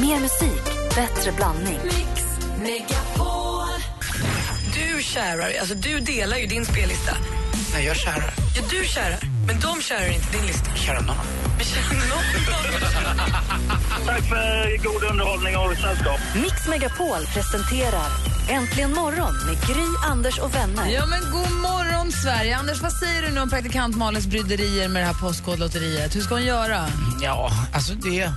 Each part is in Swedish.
Mer musik, bättre blandning. Mix Megapol. Du kärar, alltså du delar ju din spellista. Nej, jag kärar. Ja, du kärar, men de kärar inte din lista. Kärar någon. Men kärar någon? Tack för god underhållning och sällskap. Mix Megapol presenterar Äntligen morgon med Gry, Anders och vänner. Ja, men god morgon, Sverige. Anders, vad säger du nu om praktikant Malins bryderier med det här postkodlotteriet? Hur ska hon göra? Ja, alltså det...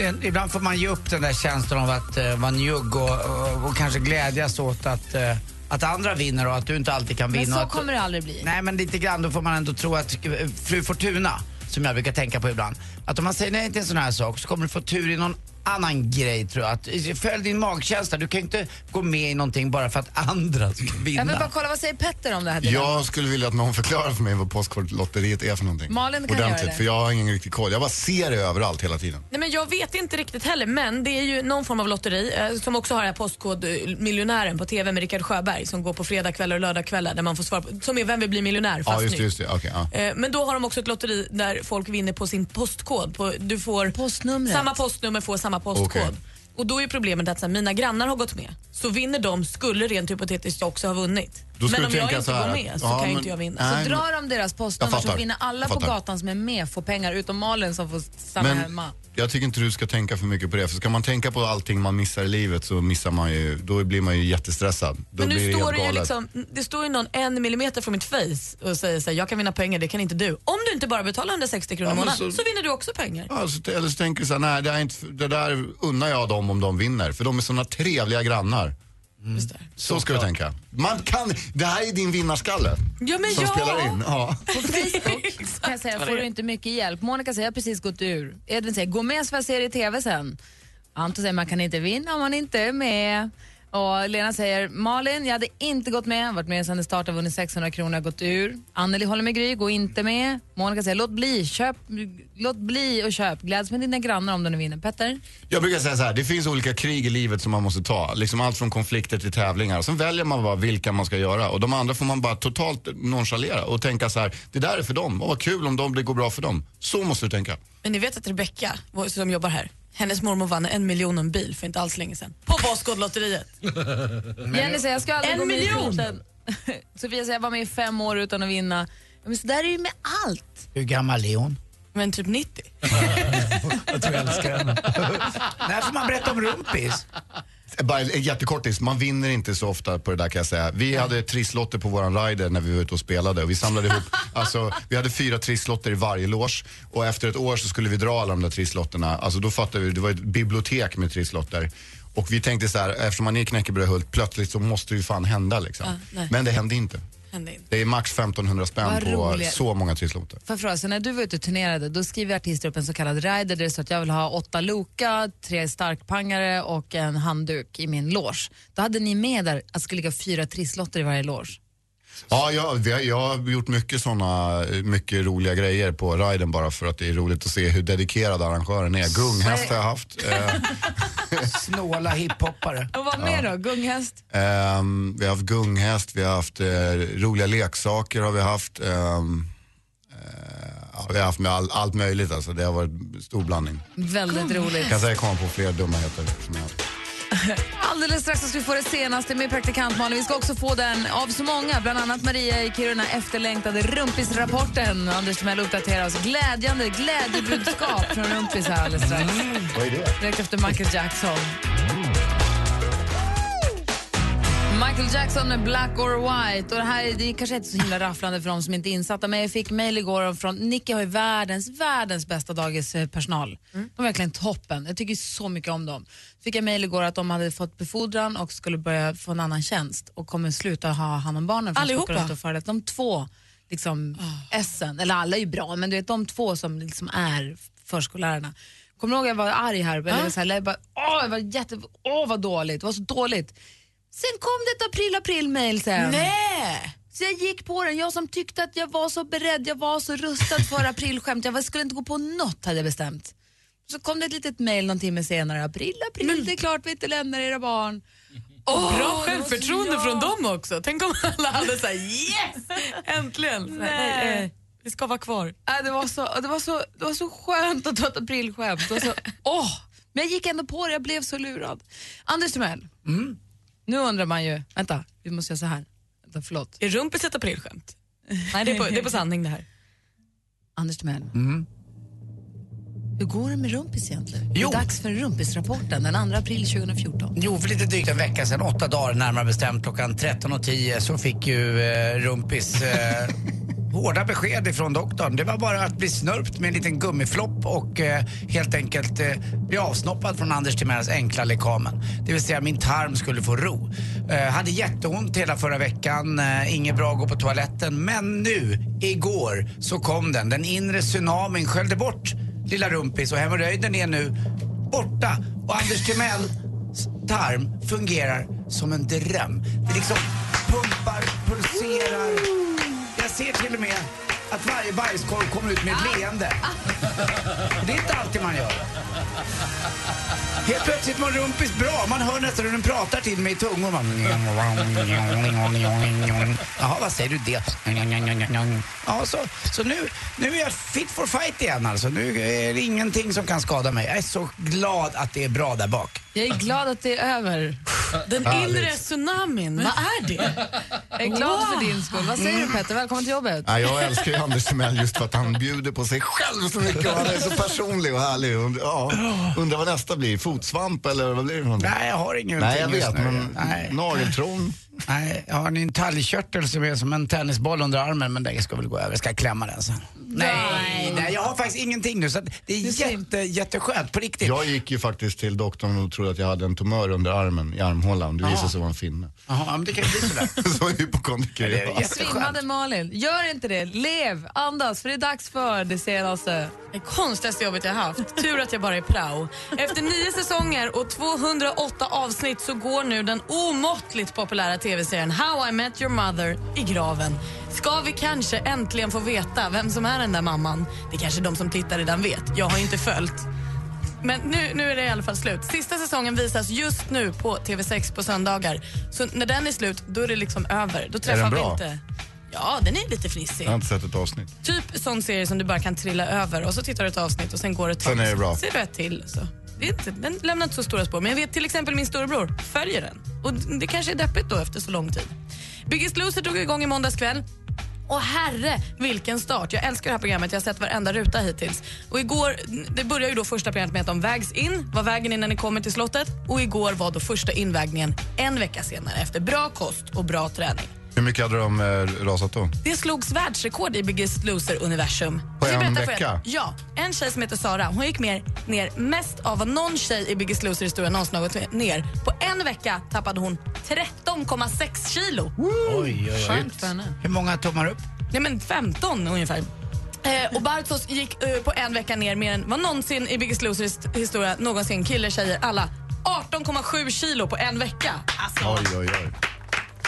det ibland får man ge upp den där känslan av att uh, vara njugg och, och, och kanske glädjas åt att, uh, att andra vinner och att du inte alltid kan Men vinna. så och att, kommer det aldrig bli. Nej, men lite grann då får man ändå tro att eh, fru Fortuna, som jag brukar tänka på ibland, att om man säger nej till en sån här sak så kommer du få tur i någon annan grej tror jag. Att, följ din magkänsla. Du kan ju inte gå med i någonting bara för att andra ska vinna. Jag vill bara kolla, vad säger Petter om det här? Jag skulle vilja att någon förklarar för mig vad Postkodlotteriet är för någonting. Malin kan göra det. för jag har ingen riktig koll. Jag bara ser det överallt hela tiden. Nej, men jag vet inte riktigt heller, men det är ju någon form av lotteri eh, som också har det här Postkodmiljonären på TV med Rickard Sjöberg som går på fredagkvällar och lördagkvällar där man får svara på, som är Vem vill bli miljonär fast Ja, just det. Just det. Okej, ja. Eh, Men då har de också ett lotteri där folk vinner på sin postkod. På, du får Postnumret. Samma postnummer får samma postkod. Okej. Och då är problemet att så här, mina grannar har gått med. Så vinner de skulle rent hypotetiskt jag också ha vunnit. Då men om jag inte går med så ja, kan ju inte jag vinna. Nej, Så drar de deras postnummer så vinner alla på gatan som är med får pengar utom Malin som får stanna Men hemma. jag tycker inte du ska tänka för mycket på det. För ska man tänka på allting man missar i livet så missar man ju, då blir man ju jättestressad. Då Men nu det står det ju liksom, det står ju någon en millimeter från mitt face och säger så här, jag kan vinna pengar, det kan inte du. Om du inte bara betalar 160 kronor i Ja, månaden så... så- vinner du också pengar. Ja, så, eller så tänker du så här, nej det, är inte, det där unnar jag dem om de vinner. För de är såna trevliga grannar. Det. Så ska du tänka. Man kan, det här är din vinnarskalle. Ja men som ja! spelar in. Ja. På Facebook kan jag säga, får du inte mycket hjälp. Monica säger, jag har precis gått ur. Edvin säger, gå med så får jag se det i TV sen. Anton säger, man kan inte vinna om man inte är med. Och Lena säger, Malin, jag hade inte gått med. Varit med sedan det startade, vunnit 600 kronor, gått ur. Anneli håller med Gry, gå inte med. Monica säger, låt bli, köp, låt bli och köp. Gläds med dina grannar om du nu vinner. Petter? Jag brukar säga så här, det finns olika krig i livet som man måste ta. Liksom allt från konflikter till tävlingar. Sen väljer man bara vilka man ska göra. Och de andra får man bara totalt nonchalera och tänka så här, det där är för dem. Och vad kul om de, det går bra för dem. Så måste du tänka. Men ni vet att Rebecca, som jobbar här, hennes mormor vann en miljon och en bil för inte alls länge sedan. På Postkodlotteriet. Jenny säger, jag ska aldrig En gå med i miljon! skiten. Sofia säger, jag var med i fem år utan att vinna. Ja, Men så där är det ju med allt. Hur gammal är hon? Men typ 90. Jag tror jag älskar henne. När får man berätta om rumpis? Bara en jättekortis, man vinner inte så ofta på det där kan jag säga. Vi hade trisslotter på våran rider när vi var ute och spelade och vi samlade ihop, alltså vi hade fyra trisslotter i varje loge och efter ett år så skulle vi dra alla de där trisslotterna. Alltså då fattade vi, det var ett bibliotek med trisslotter. Och vi tänkte så här, eftersom man är Knäckebrödhult, plötsligt så måste det ju fan hända liksom. Ja. Men det hände inte. Det är max 1500 spänn Vad på roligt. så många trisslotter. För fråga, så när du var ute och turnerade, då skriver artister upp en så kallad rider där det står att jag vill ha åtta Loka, tre starkpangare och en handduk i min loge. Då hade ni med där att det skulle ligga fyra trisslotter i varje loge. Ja, jag, jag har gjort mycket såna, mycket roliga grejer på riden bara för att det är roligt att se hur dedikerad arrangören är. Gunghäst har jag haft. Eh, Snåla hiphoppare. Och vad mer då? Gunghäst? ehm, vi har haft gunghäst, vi har haft eh, roliga leksaker har vi haft. ja, vi har haft med all, allt möjligt alltså. Det har varit stor blandning. Väldigt roligt. Kan säga komma på fler dumheter som jag haft. Alldeles strax ska vi få det senaste med praktikant Malin. Vi ska också få den av så många, bland annat Maria i Kiruna, efterlängtade Rumpisrapporten. Anders Timell uppdaterar oss. Glädjande glädjebudskap från Rumpis här alldeles strax. Vad är det? Direkt efter Michael Jackson. Michael Jackson Black or White. Och det här det är kanske inte så himla rafflande för de som inte är insatta, men jag fick mejl igår från Nicky har ju världens, världens bästa dagispersonal. De är verkligen toppen. Jag tycker så mycket om dem. Fick jag mejl igår att de hade fått befordran och skulle börja få en annan tjänst och kommer sluta ha hand om barnen. för Allihopa? föra- De två liksom S'en, eller alla är ju bra, men du vet de två som liksom är förskollärarna. Kommer du ihåg jag var arg här? Eller så här, jag bara, åh, jag var jätte, åh vad dåligt, det var så dåligt. Sen kom det ett april-april-mail sen. Nej! Så jag gick på den, jag som tyckte att jag var så beredd, jag var så rustad för aprilskämt, jag skulle inte gå på något hade jag bestämt. Så kom det ett litet mail någon timme senare, april, april, det är klart vi inte lämnar era barn. Och bra självförtroende från dem också. Tänk om alla hade sagt yes! Äntligen! Så här, Nej. nej, eh, vi ska vara kvar. Äh, det, var så, det, var så, det var så skönt att ta ett aprilskämt. Men jag gick ändå på det, jag blev så lurad. Anders Timell, Mm. Nu undrar man ju, vänta, vi måste göra så här. Vänta, förlåt. Är rumpis ett aprilskämt? Nej, det är, på, det är på sanning det här. Anders Timell. Mm. Hur går det med rumpis egentligen? Jo. Det är dags för rumpisrapporten den 2 april 2014. Jo, för lite drygt en vecka sedan, åtta dagar närmare bestämt klockan 13.10 så fick ju eh, Rumpis eh, hårda besked ifrån doktorn. Det var bara att bli snörpt med en liten gummiflopp och eh, helt enkelt eh, bli avsnoppad från Anders Timells enkla lekamen. Det vill säga min tarm skulle få ro. Eh, hade jätteont hela förra veckan, eh, inget bra att gå på toaletten. Men nu, igår, så kom den. Den inre tsunamin sköljde bort lilla Rumpis och hemorrojden är nu borta. Och Anders Timells tarm fungerar som en dröm. Det liksom pumpar, ser till och med att varje bajskorv kommer ut med ett leende. Det är inte alltid man gör. Helt plötsligt mår Rumpis bra. Man hör nästan hur den pratar till mig i tungor. Man... Jaha, vad säger du det? Ja, så, så nu, nu är jag fit for fight igen alltså. Nu är det ingenting som kan skada mig. Jag är så glad att det är bra där bak. Jag är glad att det är över. Den inre tsunamin, vad är det? Jag är glad för din skull. Vad säger du Petter? Välkommen till jobbet. Ja, jag älskar ju Anders Timell just för att han bjuder på sig själv så mycket och han är så personlig och härlig. Ja, undrar vad nästa blir, fotsvamp eller vad blir det? för någonting? Nej, jag har ingenting Nej, jag vet, men nageltrång? Nej, jag har en talgkörtel som är som en tennisboll under armen men det ska väl gå över. Jag ska klämma den sen. Nej, nej, jag har faktiskt ingenting nu så att det är jätte, jätteskönt på riktigt. Jag gick ju faktiskt till doktorn och trodde att jag hade en tumör under armen, i armhålan. Det visade sig vara en finne. Jaha, men det kan ju bli sådär. så hypokondriker Det är jag. Svimmade Malin, gör inte det. Lev, andas, för det är dags för det senaste. Det konstigaste jobbet jag haft. Tur att jag bara är prao. Efter nio säsonger och 208 avsnitt så går nu den omåttligt populära tv-serien How I Met Your Mother i graven. Ska vi kanske äntligen få veta vem som är den där mamman? Det kanske de som tittar redan vet. Jag har inte följt. Men nu, nu är det i alla fall slut. Sista säsongen visas just nu på TV6 på söndagar. Så när den är slut, då är det liksom över. Då träffar den vi bra? inte... Ja, den är lite fnissig. Jag har inte sett ett avsnitt. Typ sån serie som du bara kan trilla över och så tittar du ett avsnitt och sen går det ett tag. Sen är det bra. Ser du ett till. Så. Inte, den lämnar inte så stora spår. Men jag vet till exempel min storebror följer den. Och det kanske är deppigt då efter så lång tid. Biggest Loser drog igång i måndags kväll. Och herre, vilken start. Jag älskar det här programmet. Jag har sett varenda ruta hittills. Och igår, det börjar ju då första programmet med att de vägs in. Var vägen in när ni kommer till slottet. Och igår var då första invägningen en vecka senare efter bra kost och bra träning. Hur mycket hade de eh, rasat då? Det slogs världsrekord i Biggest Loser-universum. På Ska en berätta för vecka? Ja. En tjej som heter Sara hon gick mer, ner mest av vad någon tjej i Biggest Loser-historien någonsin har gått ner. På en vecka tappade hon 13,6 kilo. Oj, oj, oj. Skönt för henne. Hur många tummar upp? Nej, men 15 ungefär. Eh, och Bartos gick eh, på en vecka ner mer än vad någonsin i Biggest Losers historia någonsin, killar, tjejer, alla. 18,7 kilo på en vecka. Alltså, Oj, oj, oj.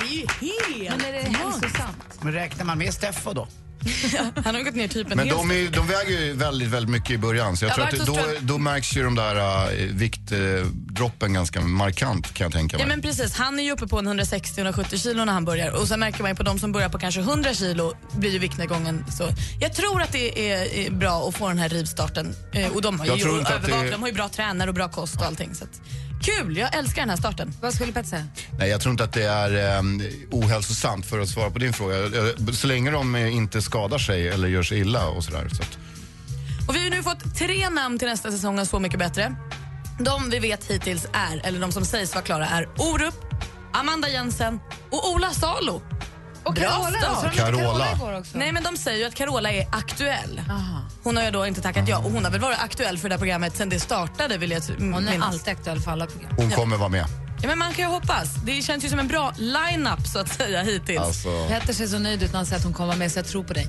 Det är ju helt... Men är det hälsosamt? Men räknar man med Steffo då? Han har gått ner typ en Men hel de, är, de väger ju väldigt, väldigt mycket i början. Så jag Ja, tror att det, då, tror då märks ju de där uh, viktdroppen ganska markant kan jag tänka mig. Ja men precis, han är ju uppe på en 160-170 kilo när han börjar och sen märker man ju på de som börjar på kanske 100 kilo blir ju viktnedgången så. Jag tror att det är, är bra att få den här rivstarten eh, och de har Jag ju tror inte att övervak- det- de har ju bra tränare och bra kost och allting så att, kul, jag älskar den här starten. Vad skulle Petter säga? Nej, jag tror inte att det är um, ohälsosamt för att svara på din fråga. Eh, Så länge de eh, inte skadar sig eller gör sig illa och sådär. Så att, Och vi har nu fått tre namn till nästa säsong av Så mycket bättre. De vi vet hittills är, eller de som sägs vara klara är Orup, Amanda Jensen och Ola Salo. Och Bra Carola, start. Carola. Carola. Nej men de säger ju att Carola är aktuell. Aha. Hon har ju då inte tackat ja och hon har väl varit aktuell för det här programmet sen det startade vill jag Hon är minnas. alltid aktuell för alla program. hon kommer vara med. Ja men man kan ju hoppas. Det känns ju som en bra line-up så att säga hittills. Alltså, Petter ser så nöjd ut när han säger att hon kommer vara med så jag tror på dig.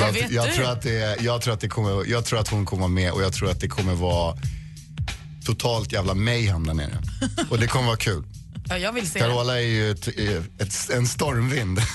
jag, vet jag, du? tror att det, jag, tror att det kommer, jag tror att hon kommer med och jag tror att det kommer vara totalt jävla mayhem där nere. Och det kommer vara kul. Ja, jag vill se det. Carola är ju ett, ett, en stormvind.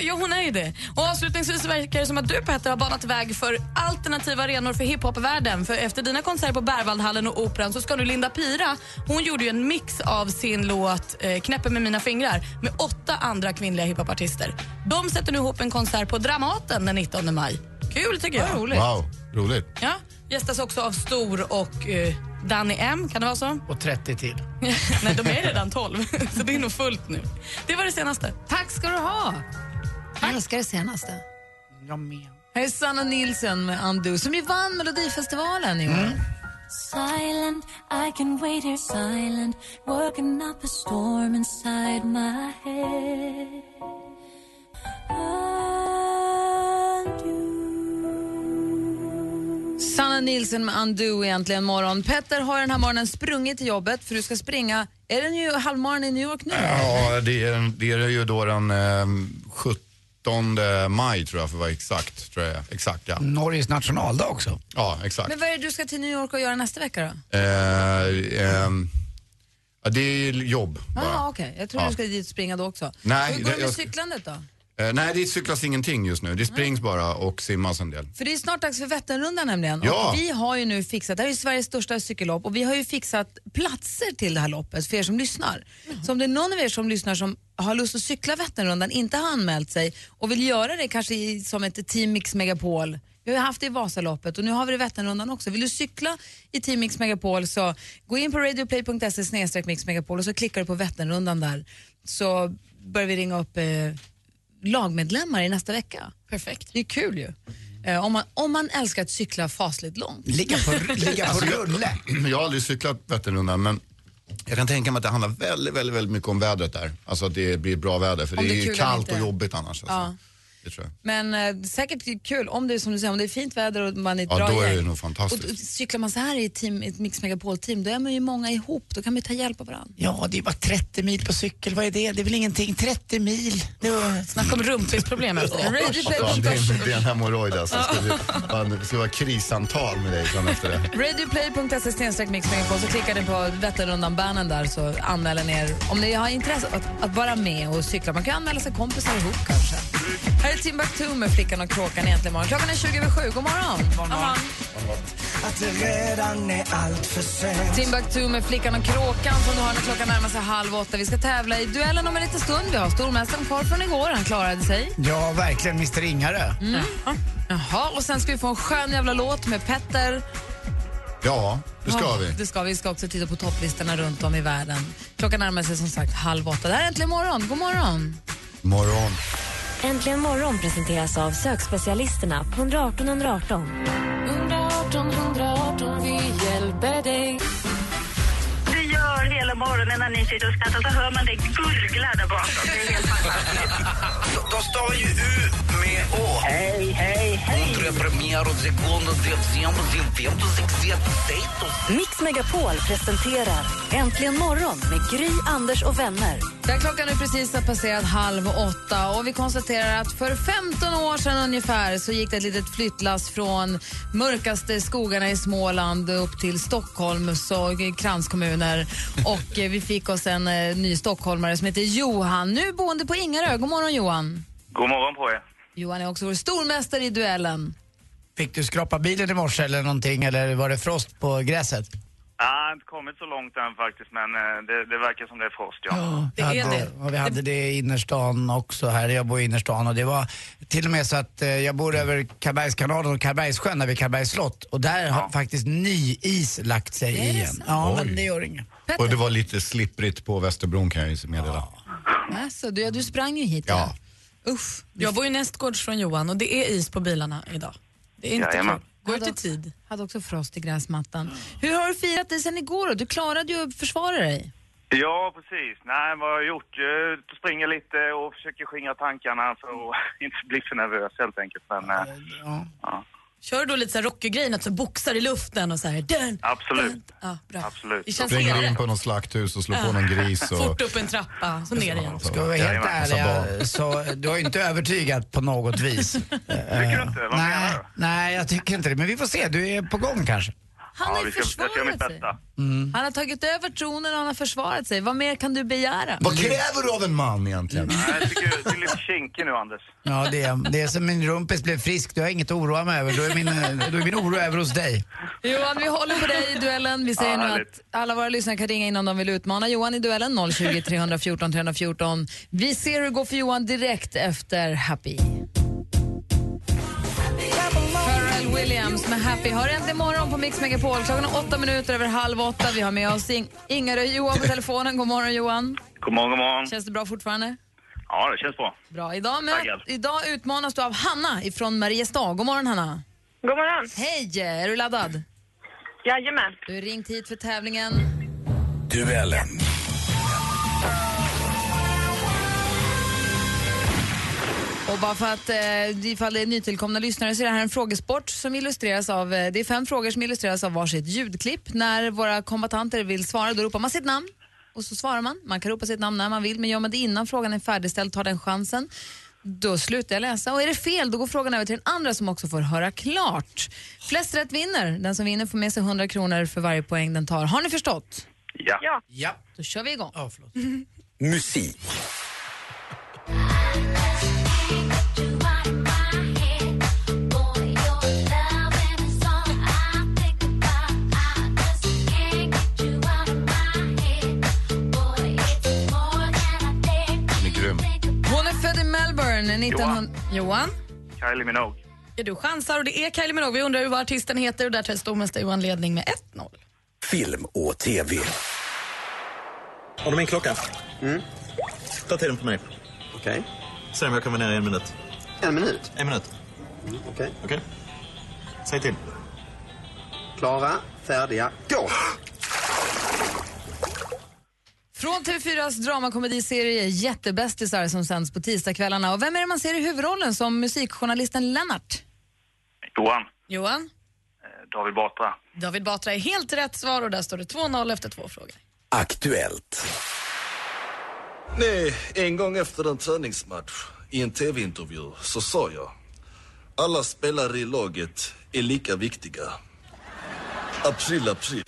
Ja, hon är ju det. Och avslutningsvis verkar det som att du Petter har banat väg för alternativa arenor för hiphopvärlden. För efter dina konserter på Berwaldhallen och Operan så ska nu Linda Pira, hon gjorde ju en mix av sin låt eh, Knäpper med mina fingrar med åtta andra kvinnliga hiphopartister. De sätter nu ihop en konsert på Dramaten den 19 maj. Kul tycker jag. Vad roligt. Wow, roligt. Ja, gästas också av Stor och eh, Danny M, kan det vara så? Och 30 till. Nej, de är redan 12, så det är nog fullt nu. Det var det senaste. Tack ska du ha. Jag älskar det senaste. Jag med. Här är Sanna Nilsson med Undo som ju vann Melodifestivalen i år. Silent, I can wait here silent, working up a storm inside my head. Sanna Nilsson med Undo egentligen morgon. Petter har den här morgonen sprungit till jobbet för du ska springa, är det nu halvmaraton i New York nu? Ja, det är, det är ju då den eh, 17 maj tror jag för att vara exakt. Tror jag. Exakt ja. Norges nationaldag också. Ja, exakt. Men vad är det du ska till New York och göra nästa vecka då? Eh, ehm, ja, det är jobb bara. Ah, okej. Jag tror Ja. du ska dit och springa då också. Nej, Hur går det det- med jag- cyklandet då? Eh, nej, det cyklas ingenting just nu. Det springs bara och simmas en del. För det är snart dags för Vätternrundan nämligen. Ja. Och vi har ju nu fixat, det här är ju Sveriges största cykellopp och vi har ju fixat platser till det här loppet för er som lyssnar. Så om det är någon av er som lyssnar som har lust att cykla Vätternrundan, inte har anmält sig och vill göra det kanske i, som ett Team Mix Megapol vi har ju haft det i Vasaloppet och nu har vi det i Vätternrundan också. Vill du cykla i Team Mix Megapol så gå in på radioplay.se snedstreck Mix Megapol och så klickar du på Vätternrundan där. Så börjar vi ringa upp eh, lagmedlemmar i nästa vecka. Perfekt. Det är kul ju. Eh, om, man, om man älskar att cykla fasligt långt. Ligga på, ligga på rulle. Jag har aldrig cyklat Vätternrundan men jag kan tänka mig att det handlar väldigt, väldigt, väldigt mycket om vädret där. Alltså att det blir bra väder för Om det det är är, kul ju kallt inte. och jobbigt annars. Alltså. Ja. Det tror jag. Men eh, säkert kul om det är som du säger, om det är fint väder och man är ett Ja, bra då är det gäng. nog fantastiskt. Och, och cyklar man så här i ett, team, ett Mix Megapol-team, då är man ju många ihop. Då kan man ju ta hjälp av varandra. Ja, det är bara 30 mil på cykel. Vad är det? Det är väl ingenting? 30 mil. Det var... Snacka om rumpisproblem efter. Ja, det, är, det är en hemorrojd alltså. Det ska, bli, det ska vara krisantal med dig sen efter det. Radioplay.se snedstreck Mix Megapol så klickar ni på Vätternrundan-bannen där så anmäler ni er om ni har intresse att, att vara med och cykla. Man kan anmäla sig kompisar ihop kanske. Här är Timbuktu med Flickan och Kråkan egentligen morgon. Klockan är 20 över sju. God morgon! God morgon. Att det redan är allt för sent Timbuktu med Flickan och Kråkan som du har när klockan närmar sig halv åtta. Vi ska tävla i duellen om en liten stund. Vi har stormästaren kvar från igår. Han klarade sig. Ja, verkligen. Mr Ingarö. Jaha, och sen ska vi få en skön jävla låt med Petter. Ja, det ska Ja, vi. Det ska vi. Vi ska också titta på topplistorna runt om i världen. Klockan närmar sig som sagt halv åtta. Det här är Äntligen morgon. God morgon! Morgon. Äntligen morgon presenteras av sökspecialisterna på 118 118. 118 118, vi hjälper dig. Det gör hela morgonen när ni sitter och skrattar så hör man det gurgla där bakom. Det är helt fantastiskt. De stavar ju U Å Hej, hej, hej. Mix Megapol presenterar Äntligen morgon med Gry, Anders och vänner. Där klockan är precis har passerat halv åtta och vi konstaterar att för 15 år sedan ungefär så gick det ett litet flyttlass från mörkaste skogarna i Småland upp till Stockholms och kranskommuner och vi fick oss en eh, ny stockholmare som heter Johan, nu boende på Ingarö. God morgon Johan. God morgon på er. Johan är också vår stormästare i duellen. Fick du skrapa bilen i morse eller någonting eller var det frost på gräset? Jag har inte kommit så långt än faktiskt, men eh, det, det verkar som det är frost, ja. Det vi är hade, det. Och vi hade det i innerstan också här. Jag bor i innerstan och det var till och med så att eh, jag bor över Karlbergskanalen och Karlbergssjön där vid Karlbergs slott och där har faktiskt ny is lagt sig det igen. Ja, Oj. men det gör inget. Och det var lite slipprigt på Västerbron kan jag ju meddela. Alltså, du, ja, du sprang ju hit. Ja. Usch. Jag bor ju nästgårds från Johan och det är is på bilarna idag. Det är inte kul. Gå ut Hade i tid. Hade också frost i gräsmattan. Hur har du firat dig sen igår då? Du klarade ju att försvara dig. Ja, precis. Nej, vad har jag gjort? Jag springer lite och försöker skingra tankarna för att inte bli för nervös helt enkelt. Men, eh, Ja. Kör du då lite så här rockergrejen, att du boxar i luften och så här... Dun, Absolut. dun. Ja, bra. Absolut. Det känns Springer in på något slakthus och slår på någon gris. Och, Fort upp en trappa, så ner igen. Ska vi vara helt ärliga så du har ju inte övertygat på något vis. Tycker du inte? Vad nej, menar du? nej, jag tycker inte det. Men vi får se, du är på gång kanske. Han Ja, har ju ska, försvarat sig. bästa. Han har tagit över tronen och han har försvarat sig. Vad mer kan du begära? Vad kräver du av en man egentligen? Nej, jag tycker du är lite kinkig nu, Anders. Ja, det är, det är som min rumpis blev frisk, du har inget att oroa mig över. Då är min, då är min oro över hos dig. Johan, vi håller på dig i duellen. Vi säger Ja, nu att alla våra lyssnare kan ringa in om de vill utmana Johan i duellen. 020 314 314. Vi ser hur det går för Johan direkt efter Happy. Pharrell Williams med Happy. Hör äntligen morgon på Mix Megapol. Klockan är åtta minuter över halv åtta. Vi har med oss In Ingar och Johan på telefonen. God morgon Johan. God morgon, god morgon. Känns det bra fortfarande? Ja, det känns bra. Bra. Idag, med, idag utmanas du av Hanna ifrån Mariestad. God morgon Hanna. God morgon. Hej! Är du laddad? Jajamän. Du är ringt hit för tävlingen. Duellen. Och bara för att eh, ifall det är nytillkomna lyssnare så är det här en frågesport som illustreras av, eh, det är fem frågor som illustreras av varsitt ljudklipp. När våra kombatanter vill svara då ropar man sitt namn och så svarar man. Man kan ropa sitt namn när man vill men gör man det innan frågan är färdigställd tar den chansen. Då slutar jag läsa och är det fel då går frågan över till den andra som också får höra klart. Flest rätt vinner. Den som vinner får med sig 100 kronor för varje poäng den tar. Har ni förstått? Ja. Ja. Ja. Då kör vi igång. Ja, förlåt. Musik. Melbourne 1900... Johan? Kylie Minogue. Ja, Du chansar och det är Kylie Minogue. Vi undrar ju vad artisten heter och där tar stormästare Johan ledning med 1-0. Film och TV. Har du min klocka? Mm. Ta tiden på mig. Okej. Se om jag kommer ner i en minut. En minut? En minut. Okej. Okej? Säg till. Klara, färdiga, gå! Från TV4s dramakomediserie Jättebästisar som sänds på tisdagskvällarna. Och vem är det man ser i huvudrollen som musikjournalisten Lennart? Johan. Johan? Eh, David Batra. David Batra är helt rätt svar och där står det 2-0 efter två frågor. Aktuellt. Nej, en gång efter en träningsmatch i en tv-intervju så sa jag alla spelare i laget är lika viktiga. April, april.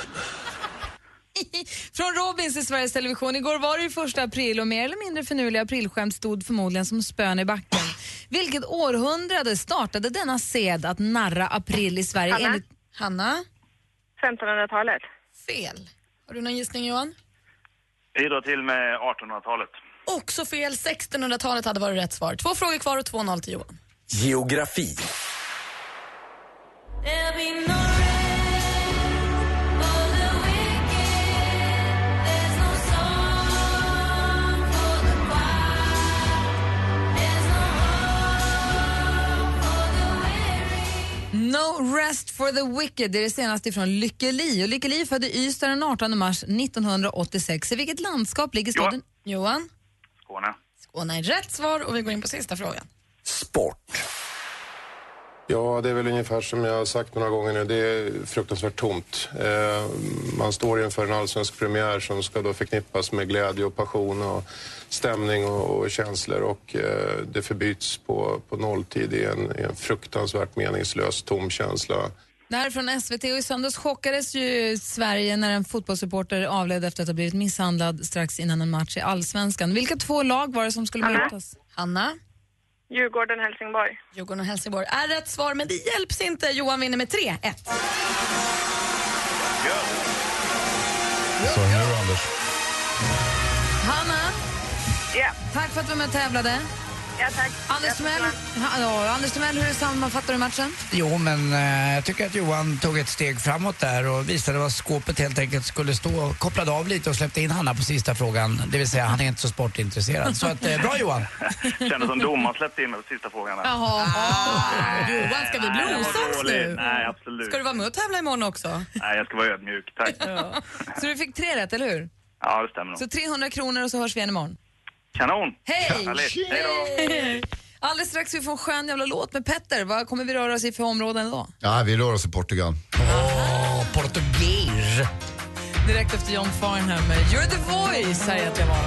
Från Robins i Sveriges Television. Igår var det ju första april och mer eller mindre finurliga aprilskämt stod förmodligen som spön i backen. Vilket århundrade startade denna sed att narra april i Sverige? Hanna? Enligt... Hanna? 1500-talet. Fel. Har du någon gissning Johan? Bidrar till med 1800-talet. Också fel. 1600-talet hade varit rätt svar. Två frågor kvar och 2-0 till Johan. Geografi. No rest for the wicked det är det senaste från Lykke Li. Och Lykke Li är född i Ystad den 18 mars 1986. I vilket landskap ligger staden? Johan? Skåne. Skåne är rätt svar och vi går in på sista frågan. Sport. Ja, det är väl ungefär som jag har sagt några gånger nu. Det är fruktansvärt tomt. Eh, man står inför en allsvensk premiär som ska då förknippas med glädje och passion och stämning och, och känslor och eh, det förbyts på, på nolltid i en, i en fruktansvärt meningslös tom känsla. Det här är från SVT och i söndags chockades ju Sverige när en fotbollssupporter avled efter att ha blivit misshandlad strax innan en match i Allsvenskan. Vilka två lag var det som skulle Hanna. mötas? Hanna? Djurgården, Helsingborg. Djurgården och Helsingborg är rätt svar, men det hjälps inte. Johan vinner med 3-1. Så nu Anders. Hanna, Ja, tack för att du var med och tävlade. Ja tack. Anders Timell, ha, ja, Anders Timell, hur sammanfattar du matchen? Jo, men eh, jag tycker att Johan tog ett steg framåt där och visade var skåpet helt enkelt skulle stå. Kopplade av lite och släppte in Hanna på sista frågan. Det vill säga, han är inte så sportintresserad. Så att, eh, bra Johan! Kändes som domaren släppte in mig på sista frågan. där. Jaha. Johan, ska vi bli osams nu? Nej, absolut. Ska du vara med och tävla imorgon också? Nej, jag ska vara ödmjuk. Tack. Så du fick tre rätt, eller hur? Ja, det stämmer nog. Så 300 kronor och så hörs vi igen imorgon. Kanon! Hej! Härligt. Hej då! Alldeles strax ska vi få en skön jävla låt med Petter. Vad kommer vi röra oss i för områden då? Ja, vi rör oss i Portugal. Åh, portugis! Direkt efter John Farnham med You're the voice här egentligen var.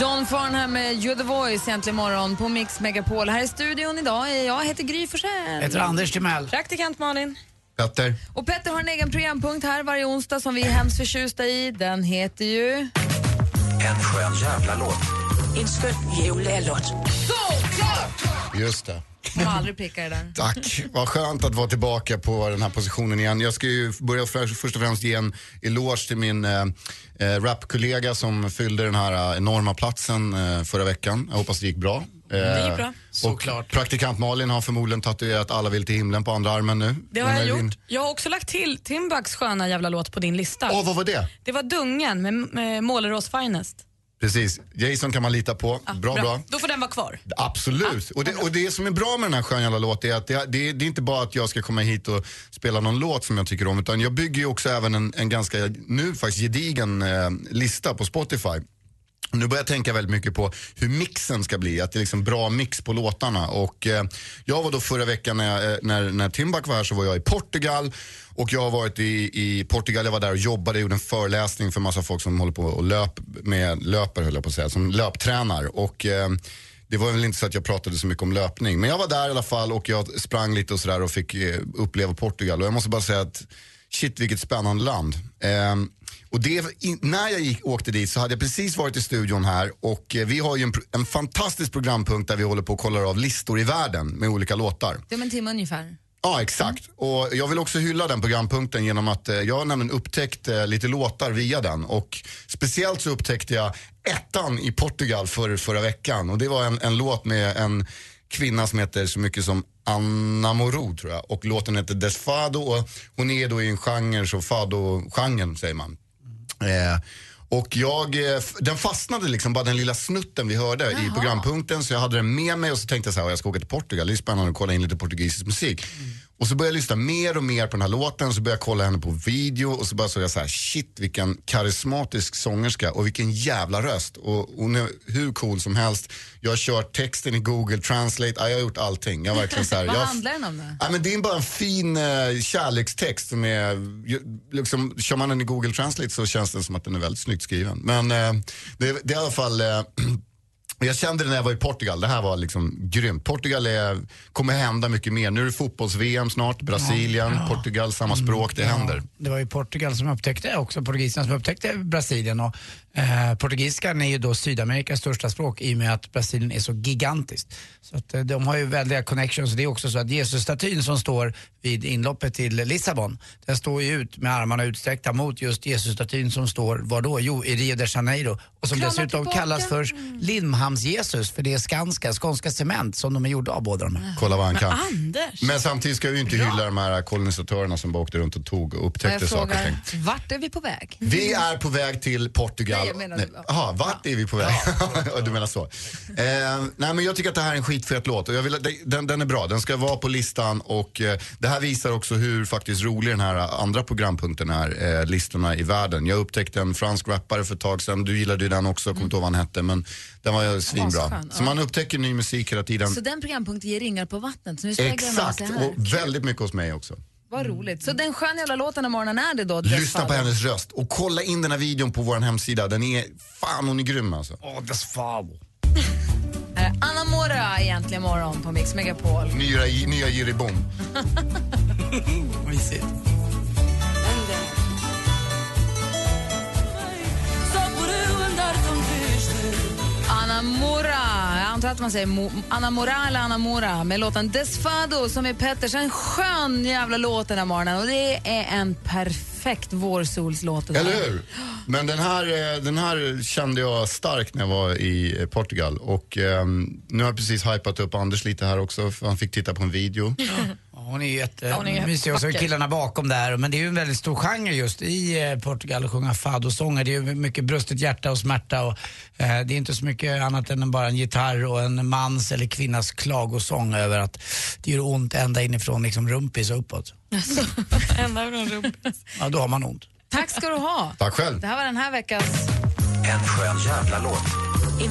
John Farnham med You're the voice egentligen morgon på Mix Megapol. Här i studion idag är jag, heter Gry Forssell. Heter Anders Timell. Praktikant Malin. Petter. Och Petter har en egen programpunkt här varje onsdag som vi är hemskt förtjusta i. Den heter ju... En skön jävla låt. Såklart! Just det. Kommer aldrig pricka det där. Tack, vad skönt att vara tillbaka på den här positionen igen. Jag ska ju börja för, först och främst ge en eloge till min eh, eh, rapkollega som fyllde den här eh, enorma platsen eh, förra veckan. Jag hoppas det gick bra. Det gick bra. Såklart. praktikant Malin har förmodligen tatuerat Alla vill till himlen på andra armen nu. Det har jag är din- gjort. Jag har också lagt till Timbucks sköna jävla låt på din lista. Åh, vad var det? Det var Dungen med, med Målerås Finest. Precis, Jason kan man lita på. bra, bra. Då får den vara kvar. Absolut. Och, det, och det som är bra med den här skön jävla låt är att det, det, det är inte bara att jag ska komma hit och spela någon låt som jag tycker om utan jag bygger ju också även en, en ganska, nu faktiskt gedigen eh, lista på Spotify. Nu börjar jag tänka väldigt mycket på hur mixen ska bli, att det är liksom bra mix på låtarna. Och, eh, jag var då förra veckan när, jag, eh, när, när Timbuk var här så var jag i Portugal och jag har varit i, i Portugal, jag var där och jobbade, gjorde en föreläsning för massa folk som håller på och löp med, löper höll jag på att säga, som löptränar. Och, eh, det var väl inte så att jag pratade så mycket om löpning. Men jag var där i alla fall och jag sprang lite och sådär och fick eh, uppleva Portugal. Och jag måste bara säga att shit vilket spännande land. Ehm, och det, när jag gick, åkte dit så hade jag precis varit i studion här och eh, vi har ju en, en fantastisk programpunkt där vi håller på och kollar av listor i världen med olika låtar. Det är om en timme ungefär. Ja, exakt. Och jag vill också hylla den programpunkten genom att eh, jag har nämligen upptäckt eh, lite låtar via den. Och speciellt så upptäckte jag ettan i Portugal för, förra veckan. Och det var en, en låt med en kvinna som heter så mycket som Anna Moro tror jag. Och låten heter Desfado och hon är då i en genre, så fado-genren säger man. Eh, och jag, eh, den fastnade liksom, bara den lilla snutten vi hörde i programpunkten. Så jag hade den med mig och så tänkte jag så här, "Åh, jag ska åka till Portugal, det är spännande att kolla in lite portugisisk musik. Och så började jag lyssna mer och mer på den här låten, så började jag kolla henne på video och så bara såg jag så här, shit vilken karismatisk sångerska och vilken jävla röst. Och hon är hur cool som helst. Jag har kört texten i Google Translate, ja, jag har gjort allting. Jag verkligen så här, Vad jag, handlar den om då? Ja, men det är bara en fin eh, kärlekstext som är, liksom, kör man den i Google Translate så känns den som att den är väldigt snyggt skriven. Men eh, det, det är i alla fall, eh, jag kände det när jag var i Portugal, det här var liksom grymt. Portugal är, kommer hända mycket mer. Nu är det fotbolls-VM snart, Brasilien, Ja. Portugal, samma språk, det händer. Det var ju Portugal som upptäckte, också portugiserna som upptäckte Brasilien. Och, eh, portugiskan är ju då Sydamerikas största språk i och med att Brasilien är så gigantiskt. Så att, eh, de har ju väldiga connections. Det är också så att Jesusstatyn som står vid inloppet till Lissabon, den står ju ut med armarna utsträckta mot just Jesusstatyn som står, var då? Jo, i Rio de Janeiro. Och som Krama dessutom tillbaka. kallas för Limhamns-Jesus, för det är Skanska, Skånska Cement som de är gjorda av båda de här. Kolla vad han kan. Anders! Men samtidigt ska vi ju inte hylla de här kolonisatörerna som bara åkte runt och tog och upptäckte saker och ting. vart är vi på väg? Vi är på väg till Portugal. Nej, jag menar- Nej, Jaha, vart är vi på väg? Ja. du menar så. Eh, nej, men jag tycker att det här är en skitfet låt och jag vill, den, den är bra. Den ska vara på listan och eh, det här visar också hur faktiskt rolig den här andra programpunkten är, eh, listorna i världen. Jag upptäckte en fransk rappare för ett tag sedan. Du gillade ju den också, kommer inte ihåg vad han hette men den var ju svinbra. Så ja. man upptäcker ny musik hela tiden. Så den programpunkten ger ringar på vattnet. Så nu Exakt, här. och väldigt mycket hos mig också. Vad roligt. Så den sköna jävla låten om morgonen är det då? Lyssna på hennes röst och kolla in den här videon på vår hemsida. Den är, fan hon är grym alltså. Åh. Här är Anna Mora egentligen morgon på Mix Megapol. Nya, nya Jiri Bom. Mysigt. Anna Mora, jag antar att man säger Mo, Anna Mora eller Anna Mora med låten Desfado som är Petters. En skön jävla låt den här morgonen och det är en perfekt vårsolslåt. Eller hur? Men den här, eh, den här kände jag starkt när jag var i eh, Portugal. Och ehm, nu har jag precis hypat upp Anders lite här också, för han fick titta på en video. Ja, Hon är ju Ja, jättemysig och så är killarna bakom där. Men det är ju en väldigt stor genre just i eh, Portugal att sjunga fado-sånger. Det är ju mycket brustet hjärta och smärta och eh, det är inte så mycket annat än bara en gitarr och en mans eller kvinnas klagosång över att det gör ont ända inifrån liksom rumpis och uppåt. Ända från rumpis. Ja, då har man ont. Tack ska du ha. Tack själv. Det här var den här veckas... En skön jävla låt. En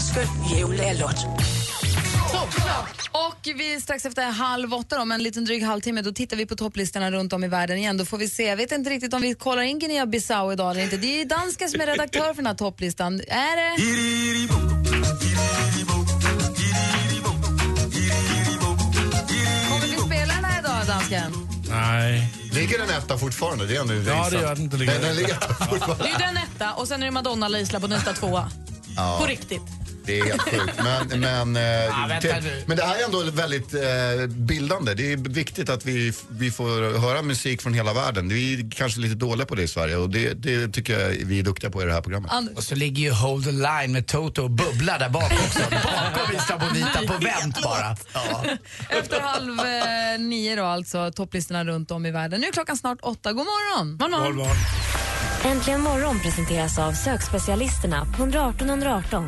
skön. Och vi strax efter halv åtta, om en liten dryg halvtimme, då tittar vi på topplistorna runt om i världen igen. Då får vi se, jag vet inte riktigt om vi kollar in Guinea-Bissau idag eller inte. Det är dansken som är redaktör för den här topplistan. Är det? Kommer vi spela den här idag, dansken? Nej. Ligger den etta fortfarande? Det är ändå Ja, det gör den. Det ligger Den, ligger etta fortfarande. Det är den etta och sen är det Madonna La Isla Bonita tvåa. Ja. På riktigt. Det är helt sjukt. Men, men, eh, vänta det, nu. men det här är ändå väldigt eh, bildande. Det är viktigt att vi, vi får höra musik från hela världen. Vi är kanske lite dåliga på det i Sverige och det, det tycker jag vi är duktiga på i det här programmet. Och så ligger ju Hold the line med Toto och bubblar där bak också. Bakom Vista Bonita på vänt bara. Ja. Efter halv eh, nio då alltså, topplistorna runt om i världen. Nu är klockan snart åtta. God morgon! God morgon. Äntligen morgon presenteras av sökspecialisterna på 118 118.